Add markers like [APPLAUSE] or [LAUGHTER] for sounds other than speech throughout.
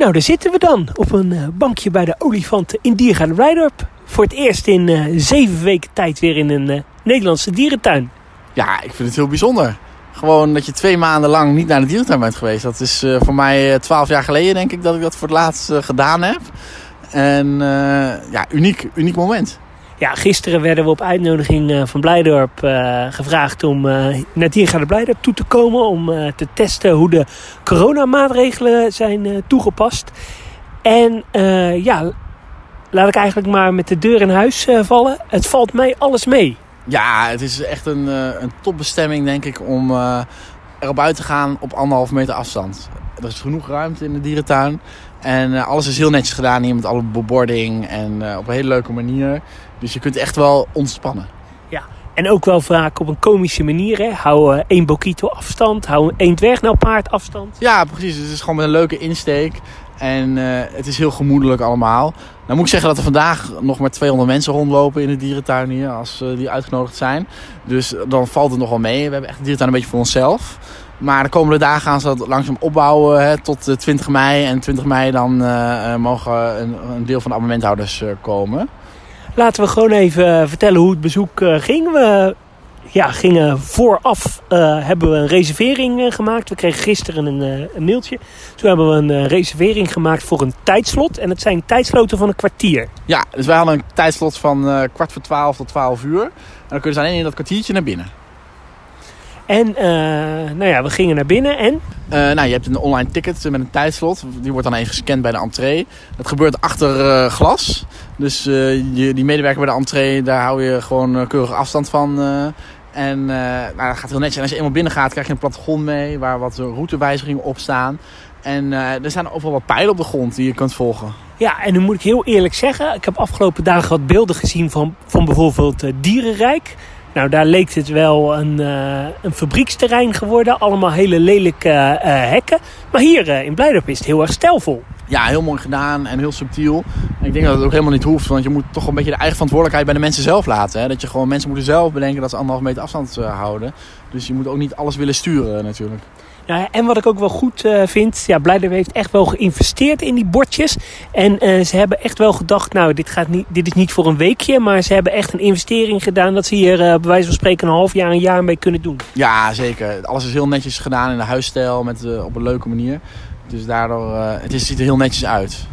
Nou, daar zitten we dan op een eh, bankje bij de olifanten in Diergaarde Blijdorp. Voor het eerst in uh, zeven weken tijd weer in een uh, Nederlandse dierentuin. Ja, ik vind het heel bijzonder. Gewoon dat je twee maanden lang niet naar de dierentuin bent geweest. Dat is voor mij twaalf jaar geleden denk ik dat ik dat voor het laatst gedaan heb. En ja, uniek, uniek moment. Ja, gisteren werden we op uitnodiging van Blijdorp uh, gevraagd om uh, naar Diergaarde Blijdorp toe te komen. Om te testen hoe de coronamaatregelen zijn toegepast. En ja, laat ik eigenlijk maar met de deur in huis vallen. Het valt mij alles mee. Ja, het is echt een, een topbestemming denk ik om erop uit te gaan op anderhalf meter afstand. Er is genoeg ruimte in de dierentuin. En alles is heel netjes gedaan hier met alle bebording en op een hele leuke manier. Dus je kunt echt wel ontspannen. Ja, en ook wel vaak op een komische manier. Hè? Hou uh, één bokito afstand, hou één dwergnelpaard afstand. Ja, precies. Het is gewoon met een leuke insteek. En het is heel gemoedelijk allemaal. Dan moet ik zeggen dat er vandaag nog maar 200 mensen rondlopen in de dierentuin hier. Als die uitgenodigd zijn. Dus dan valt het nog wel mee. We hebben echt de dierentuin een beetje voor onszelf. Maar de komende dagen gaan ze dat langzaam opbouwen hè, tot 20 mei. En 20 mei dan mogen een, een, deel van de abonnementhouders komen. Laten we gewoon even vertellen hoe het bezoek uh, ging. We ja, gingen vooraf, hebben we een reservering gemaakt. We kregen gisteren een, een, mailtje. Toen hebben we een reservering gemaakt voor een tijdslot. En het zijn tijdsloten van een kwartier. Ja, dus wij hadden een tijdslot van kwart voor twaalf tot twaalf uur. En dan kunnen ze alleen in dat kwartiertje naar binnen. En uh, nou ja, we gingen naar binnen en? Uh, nou, je hebt een online ticket met een tijdslot. Die wordt dan even gescand bij de entree. Dat gebeurt achter uh, glas. Dus je, die medewerker bij de entree, daar hou je gewoon keurig afstand van. en nou, dat gaat heel netjes. En als je eenmaal binnen gaat, krijg je een plattegrond mee waar wat routewijzigingen op staan. En er staan overal wat pijlen op de grond die je kunt volgen. Ja, en nu moet ik heel eerlijk zeggen, ik heb afgelopen dagen wat beelden gezien van, van bijvoorbeeld Dierenrijk. Nou, daar leek het wel een, uh, een fabrieksterrein geworden. Allemaal hele lelijke uh, hekken. Maar hier uh, in Blijdorp is het heel erg stijlvol. Ja, heel mooi gedaan en heel subtiel. Ik denk dat het ook helemaal niet hoeft. Want je moet toch een beetje de eigen verantwoordelijkheid bij de mensen zelf laten. Hè? Dat je gewoon mensen moeten zelf bedenken dat ze anderhalf meter afstand houden. Dus je moet ook niet alles willen sturen natuurlijk. Nou ja, en wat ik ook wel goed uh, vind, ja, Blijder heeft echt wel geïnvesteerd in die bordjes. En uh, ze hebben echt wel gedacht, nou, dit, gaat niet, dit is niet voor een weekje. Maar ze hebben echt een investering gedaan dat ze hier uh, bij wijze van spreken een half jaar, een jaar mee kunnen doen. Ja, zeker. Alles is heel netjes gedaan in de huisstijl, met, op een leuke manier. Dus daardoor, het ziet er heel netjes uit.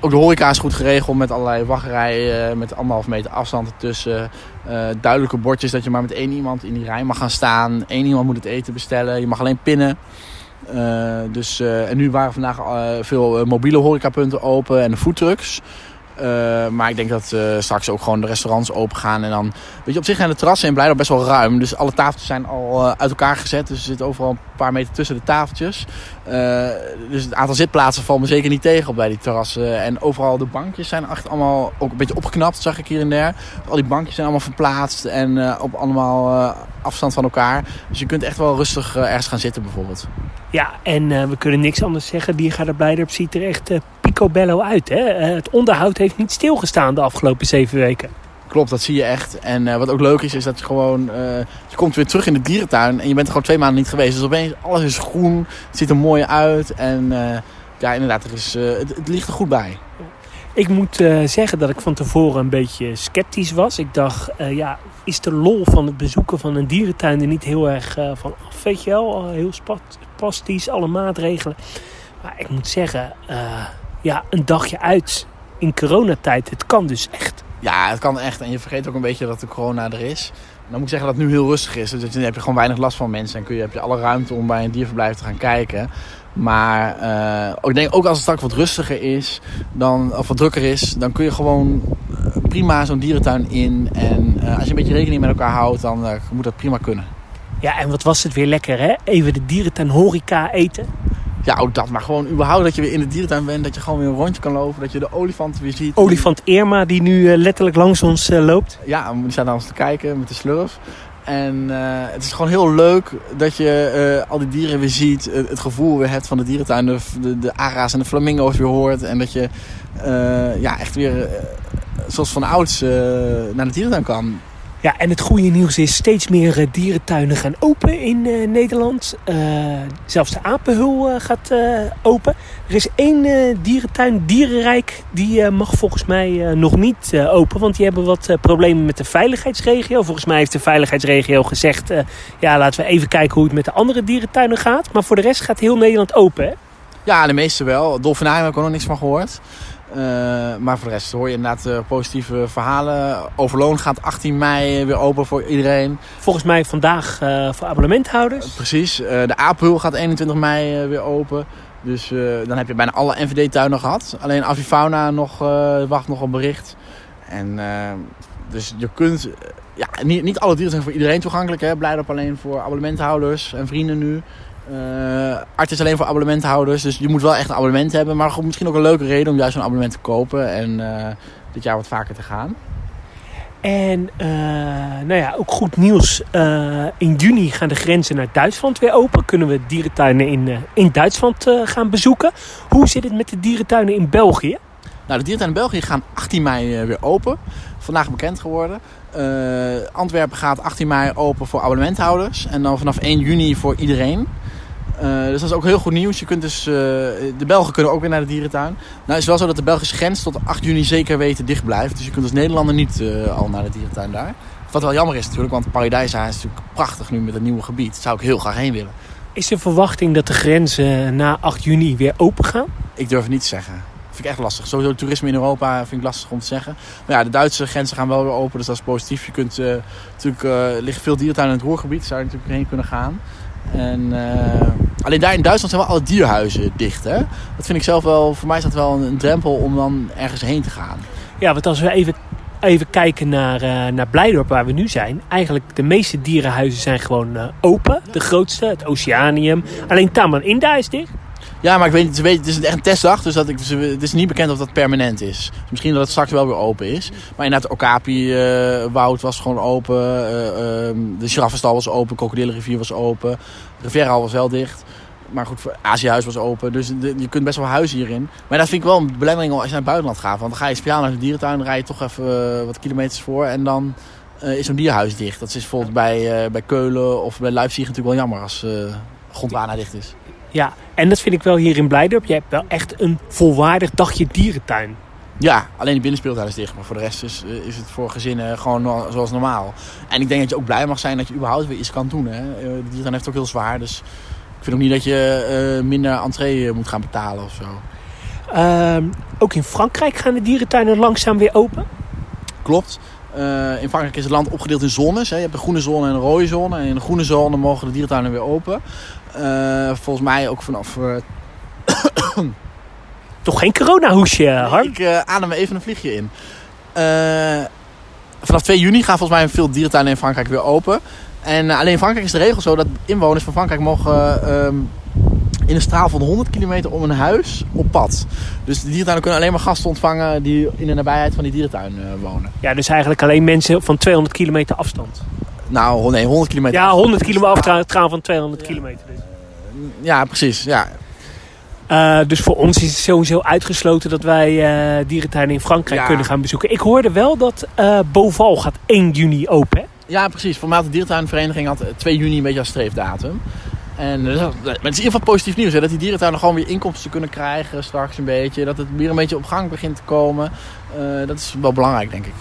Ook de horeca is goed geregeld met allerlei wachtrijen, met anderhalf meter afstand ertussen. Uh, duidelijke bordjes dat je maar met één iemand in die rij mag gaan staan. Eén iemand moet het eten bestellen. Je mag alleen pinnen. Uh, dus, en nu waren vandaag veel mobiele horecapunten open en de foodtrucks. Maar ik denk dat straks ook gewoon de restaurants open gaan. En dan, weet je, op zich zijn de terrassen in Blijdorp best wel ruim. Dus alle tafeltjes zijn al uit elkaar gezet. Dus er zit overal een paar meter tussen de tafeltjes. Dus het aantal zitplaatsen valt me zeker niet tegen op bij die terrassen. En overal de bankjes zijn echt allemaal ook een beetje opgeknapt, zag ik hier en daar. Al die bankjes zijn allemaal verplaatst en op allemaal afstand van elkaar. Dus je kunt echt wel rustig ergens gaan zitten bijvoorbeeld. Ja, en we kunnen niks anders zeggen. Diergaarde Blijdorp ziet er echt picobello uit. Hè? het onderhoud heeft niet stilgestaan de afgelopen zeven weken. Klopt, dat zie je echt. En uh, wat ook leuk is, is dat je gewoon... Uh, je komt weer terug in de dierentuin en je bent er gewoon twee maanden niet geweest. Dus opeens, alles is groen, het ziet er mooi uit. En uh, ja, inderdaad, er is, het, het, ligt er goed bij. Ik moet zeggen dat ik van tevoren een beetje sceptisch was. Ik dacht, ja, is de lol van het bezoeken van een dierentuin er niet heel erg van af? Weet je wel, heel spastisch, alle maatregelen. Maar ik moet zeggen, ja, een dagje uit in coronatijd. Het kan dus echt. Ja, het kan echt. En je vergeet ook een beetje dat de corona er is. Dan moet ik zeggen dat het nu heel rustig is. Dus dan heb je gewoon weinig last van mensen. En kun je, heb je alle ruimte om bij een dierverblijf te gaan kijken. Maar uh, ik denk ook als het straks wat rustiger is, dan, of wat drukker is, dan kun je gewoon eh, prima zo'n dierentuin in. En uh, als je een beetje rekening met elkaar houdt, dan moet dat prima kunnen. Ja, en wat was het weer lekker hè? Even de dierentuin horeca eten. Ja, ook dat. Maar gewoon überhaupt dat je weer in de dierentuin bent. Dat je gewoon weer een rondje kan lopen. Dat je de olifant weer ziet. Olifant Irma die nu uh, letterlijk langs ons uh, loopt. Ja, die staat naar ons te kijken met de slurf. En uh, het is gewoon heel leuk dat je al die dieren weer ziet. het gevoel weer hebt van de dierentuin. De, de, de ara's en de flamingo's weer hoort. En dat je ja, echt weer zoals van ouds naar de dierentuin kan. Ja, en het goede nieuws is steeds meer uh, dierentuinen gaan open in uh, Nederland. Uh, zelfs de Apenhul gaat open. Er is één dierentuin, Dierenrijk, die mag volgens mij nog niet open. Want die hebben wat problemen met de veiligheidsregio. Volgens mij heeft de veiligheidsregio gezegd... ja, laten we even kijken hoe het met de andere dierentuinen gaat. Maar voor de rest gaat heel Nederland open, hè? Ja, de meeste wel. Dolfinarium heb ik ook nog niks van gehoord. Uh, maar voor de rest hoor je inderdaad uh, positieve verhalen. Overloon gaat 18 mei weer open voor iedereen. Volgens mij vandaag uh, voor abonnementhouders. precies. de Apel gaat 21 mei weer open. Dus dan heb je bijna alle NVD-tuinen gehad. Alleen Avifauna nog, wacht nog een bericht. En dus je kunt... ja, niet, niet alle dieren zijn voor iedereen toegankelijk. Hè. Blijdorp alleen voor abonnementhouders en vrienden nu. Uh, Art is alleen voor abonnementhouders, dus je moet wel echt een abonnement hebben. Maar misschien ook een leuke reden om juist een abonnement te kopen en uh, dit jaar wat vaker te gaan. En uh, nou ja, ook goed nieuws. in juni gaan de grenzen naar Duitsland weer open. Kunnen we dierentuinen in, in Duitsland gaan bezoeken. Hoe zit het met de dierentuinen in België? Nou, de dierentuinen in België gaan 18 mei weer open. Vandaag bekend geworden. Antwerpen gaat 18 mei open voor abonnementhouders. En dan vanaf 1 juni voor iedereen. Uh, dus dat is ook heel goed nieuws. Je kunt dus, uh, de Belgen kunnen ook weer naar de dierentuin. Nou is wel zo dat de Belgische grens tot 8 juni zeker weten dicht blijft. Dus je kunt als Nederlander niet uh, al naar de dierentuin daar. Wat wel jammer is natuurlijk, want Paradijsa is natuurlijk prachtig nu met het nieuwe gebied. Daar zou ik heel graag heen willen. Is er verwachting dat de grenzen na 8 juni weer open gaan? Ik durf het niet te zeggen. Dat vind ik echt lastig. Sowieso toerisme in Europa vind ik lastig om te zeggen. Maar ja, de Duitse grenzen gaan wel weer open, dus dat is positief. Je kunt natuurlijk, er liggen veel dierentuinen in het Roergebied, zou je natuurlijk heen kunnen gaan. En uh, alleen daar in Duitsland zijn wel alle dierhuizen dicht. Hè? Dat vind ik zelf wel, voor mij is dat wel een, drempel om dan ergens heen te gaan. Ja, want als we even, even kijken naar, uh, naar Blijdorp waar we nu zijn. Eigenlijk de meeste dierenhuizen zijn gewoon uh, open. De grootste, het Oceanium. Alleen Taman Inda is dicht. Ja, maar ik weet, weet, het is echt een testdag, dus dat ik, het is niet bekend of dat permanent is. Misschien dat het straks wel weer open is. Maar inderdaad, Okapi-woud uh, was gewoon open. Uh, uh, de giraffenstal was open, Krokodillenrivier was open. Riviera was wel dicht. Maar goed, Aziëhuis was open. Dus je kunt best wel huizen hierin. Maar dat vind ik wel een belemmering als je naar het buitenland gaat. Want dan ga je speciaal naar de dierentuin, rij je toch even eh, wat kilometers voor. En dan is zo'n dierhuis dicht. Dat is bijvoorbeeld bij, bij Keulen of bij Leipzig natuurlijk wel jammer als uh, Gondwana dicht is. Ja, en dat vind ik wel hier in Blijdorp. Je hebt wel echt een volwaardig dagje dierentuin. Ja, alleen de binnenspeeltuin is dicht. Maar voor de rest is, eh, is het voor gezinnen gewoon zoals normaal. En ik denk dat je ook blij mag zijn dat je überhaupt weer iets kan doen. Hè? Eh, de dierentuin heeft ook heel zwaar. Dus ik vind ook niet dat je uh, minder entree moet gaan betalen of zo. Uh, ook in Frankrijk gaan de dierentuinen langzaam weer open? Klopt. Uh, in Frankrijk is het land opgedeeld in zones. Hè. Je hebt een groene zone en een rode zone. En in de groene zone mogen de dierentuinen weer open. Uh, volgens mij ook vanaf... Uh... [COUGHS] Toch geen coronahoesje, Harm? Ik uh, adem even een vliegje in. vanaf 2 juni gaan volgens mij veel dierentuinen in Frankrijk weer open. En alleen in Frankrijk is de regel zo dat inwoners van Frankrijk mogen... Ehm, in een straal van 100 kilometer om een huis op pad. Dus de dierentuinen kunnen alleen maar gasten ontvangen die in de nabijheid van die dierentuin wonen. Ja, dus eigenlijk alleen mensen van 200 kilometer afstand. Nou, nee, 100 kilometer. Ja, 100 kilometer afstraal van 200 ja. kilometer. Dus. Ja, precies. Ja. Uh, dus voor ons is het sowieso uitgesloten dat wij uh, dierentuinen in Frankrijk ja. kunnen gaan bezoeken. Ik hoorde wel dat uh, Boval gaat 1 juni open. Hè? Ja, precies. Formaat de dierentuinvereniging had 2 juni een beetje als streefdatum. En maar het is in ieder geval positief nieuws. Hè? Dat die dierentuinen gewoon weer inkomsten kunnen krijgen straks een beetje. Dat het weer een beetje op gang begint te komen. dat is wel belangrijk, denk ik.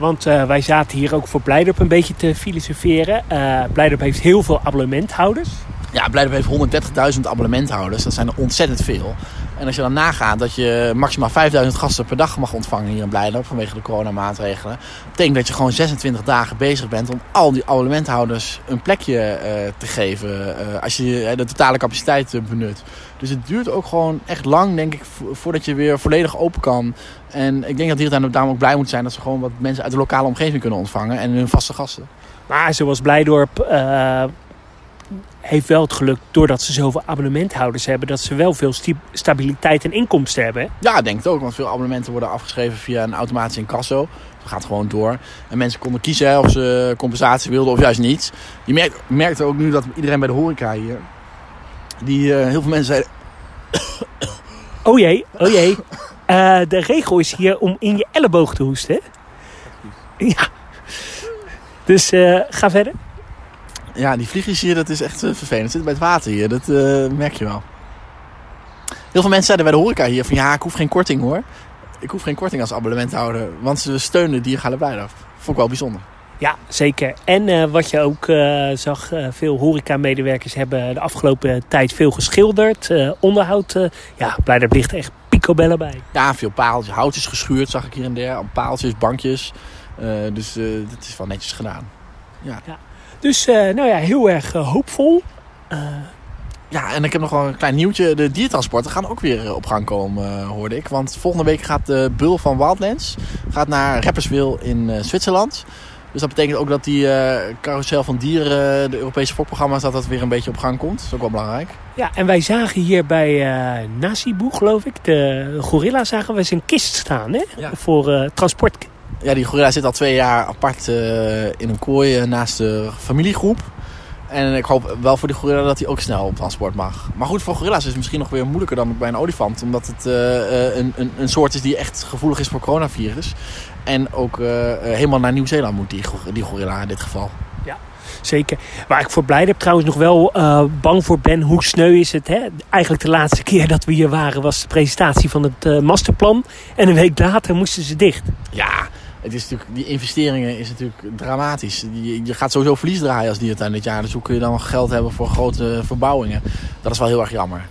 Want uh, wij zaten hier ook voor Blijdorp een beetje te filosoferen. Uh, Blijdorp heeft heel veel abonnementhouders. Ja, Blijdorp heeft 130.000 abonnementhouders. Dat zijn er ontzettend veel. En als je dan nagaat dat je maximaal 5000 gasten per dag mag ontvangen hier in Blijdorp vanwege de coronamaatregelen. betekent dat je gewoon 26 dagen bezig bent om al die abonnementhouders een plekje uh, te geven. Uh, als je de totale capaciteit benut. Dus het duurt ook gewoon echt lang, denk ik, voordat je weer volledig open kan. En ik denk dat dierentuin daarom ook blij moet zijn dat ze gewoon wat mensen uit de lokale omgeving kunnen ontvangen en hun vaste gasten. Maar zoals Blijdorp uh, heeft wel het geluk, doordat ze zoveel abonnementhouders hebben, dat ze wel veel stabiliteit en inkomsten hebben. Hè? Ja, ik denk het ook, want veel abonnementen worden afgeschreven via een automatische incasso. Dat gaat gewoon door. En mensen konden kiezen of ze compensatie wilden of juist niet. Je merkt, merkt ook nu dat iedereen bij de horeca hier, die uh, heel veel mensen zeiden... Oh jee, oh jee. Uh, de regel is hier om in je elleboog te hoesten. Ja. Dus uh, ga verder. Ja, die vliegjes hier, dat is echt uh, vervelend. Zit bij het water hier, dat uh, merk je wel. Heel veel mensen zeiden bij de horeca hier van ja, ik hoef geen korting hoor. Ik hoef geen korting als abonnementhouder, want ze steunen diergale blijf. Vond ik wel bijzonder. Ja, zeker. En uh, wat je ook uh, zag, uh, veel horeca-medewerkers hebben de afgelopen tijd veel geschilderd. onderhoud, ja, Blijdorp ligt echt picobellen bij. Ja, veel paaltjes, houtjes geschuurd zag ik hier en daar. Paaltjes, bankjes. dus dat is wel netjes gedaan. Ja. ja. Dus nou ja, heel erg hoopvol. Ja, en ik heb nog wel een klein nieuwtje. De diertransporten gaan ook weer op gang komen, hoorde ik. Want volgende week gaat de bul van Wildlands gaat naar Rapperswil in Zwitserland. Dus dat betekent ook dat die uh, carousel van dieren, de Europese fokprogramma's, dat dat weer een beetje op gang komt. Dat is ook wel belangrijk. Ja, en wij zagen hier bij uh, Nasibu, geloof ik, de gorilla zagen we zijn kist staan hè? voor transport. Ja, die gorilla zit al twee jaar apart in een kooi naast de familiegroep. En ik hoop wel voor die gorilla dat hij ook snel op transport mag. Maar goed, voor gorilla's is het misschien nog weer moeilijker dan bij een olifant. Omdat het uh, een, een, een, soort is die echt gevoelig is voor coronavirus. En ook helemaal naar Nieuw-Zeeland moet, die gorilla in dit geval. Ja, zeker. Waar ik voor blij heb trouwens nog wel uh, bang voor ben. Hoe sneu is het? Hè? Eigenlijk de laatste keer dat we hier waren was de presentatie van het masterplan. En een week later moesten ze dicht. Ja, het is natuurlijk, die investeringen is natuurlijk dramatisch. Je, je gaat sowieso verlies draaien als dierentuin dit jaar. Dus hoe kun je dan geld hebben voor grote verbouwingen? Dat is wel heel erg jammer.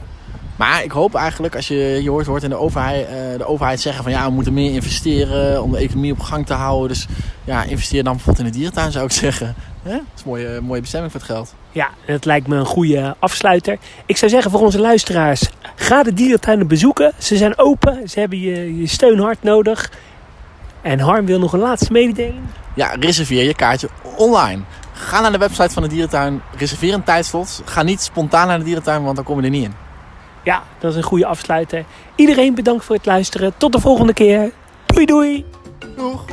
Maar ik hoop eigenlijk, als je, je hoort, hoort in de overheid, uh, de overheid zeggen van ja, we moeten meer investeren om de economie op gang te houden. Dus ja, investeer dan bijvoorbeeld in de dierentuin zou ik zeggen. Dat is een mooie, mooie bestemming voor het geld. Ja, het lijkt me een goede afsluiter. Ik zou zeggen voor onze luisteraars, ga de dierentuinen bezoeken. Ze zijn open, ze hebben je, je steun hard nodig. En Harm wil nog een laatste mededeling. Ja, reserveer je kaartje online. Ga naar de website van de dierentuin, reserveer een tijdslot. Ga niet spontaan naar de dierentuin, want dan kom je er niet in. Ja, dat is een goede afsluiter. Iedereen bedankt voor het luisteren. Tot de volgende keer. Doei doei. Doeg.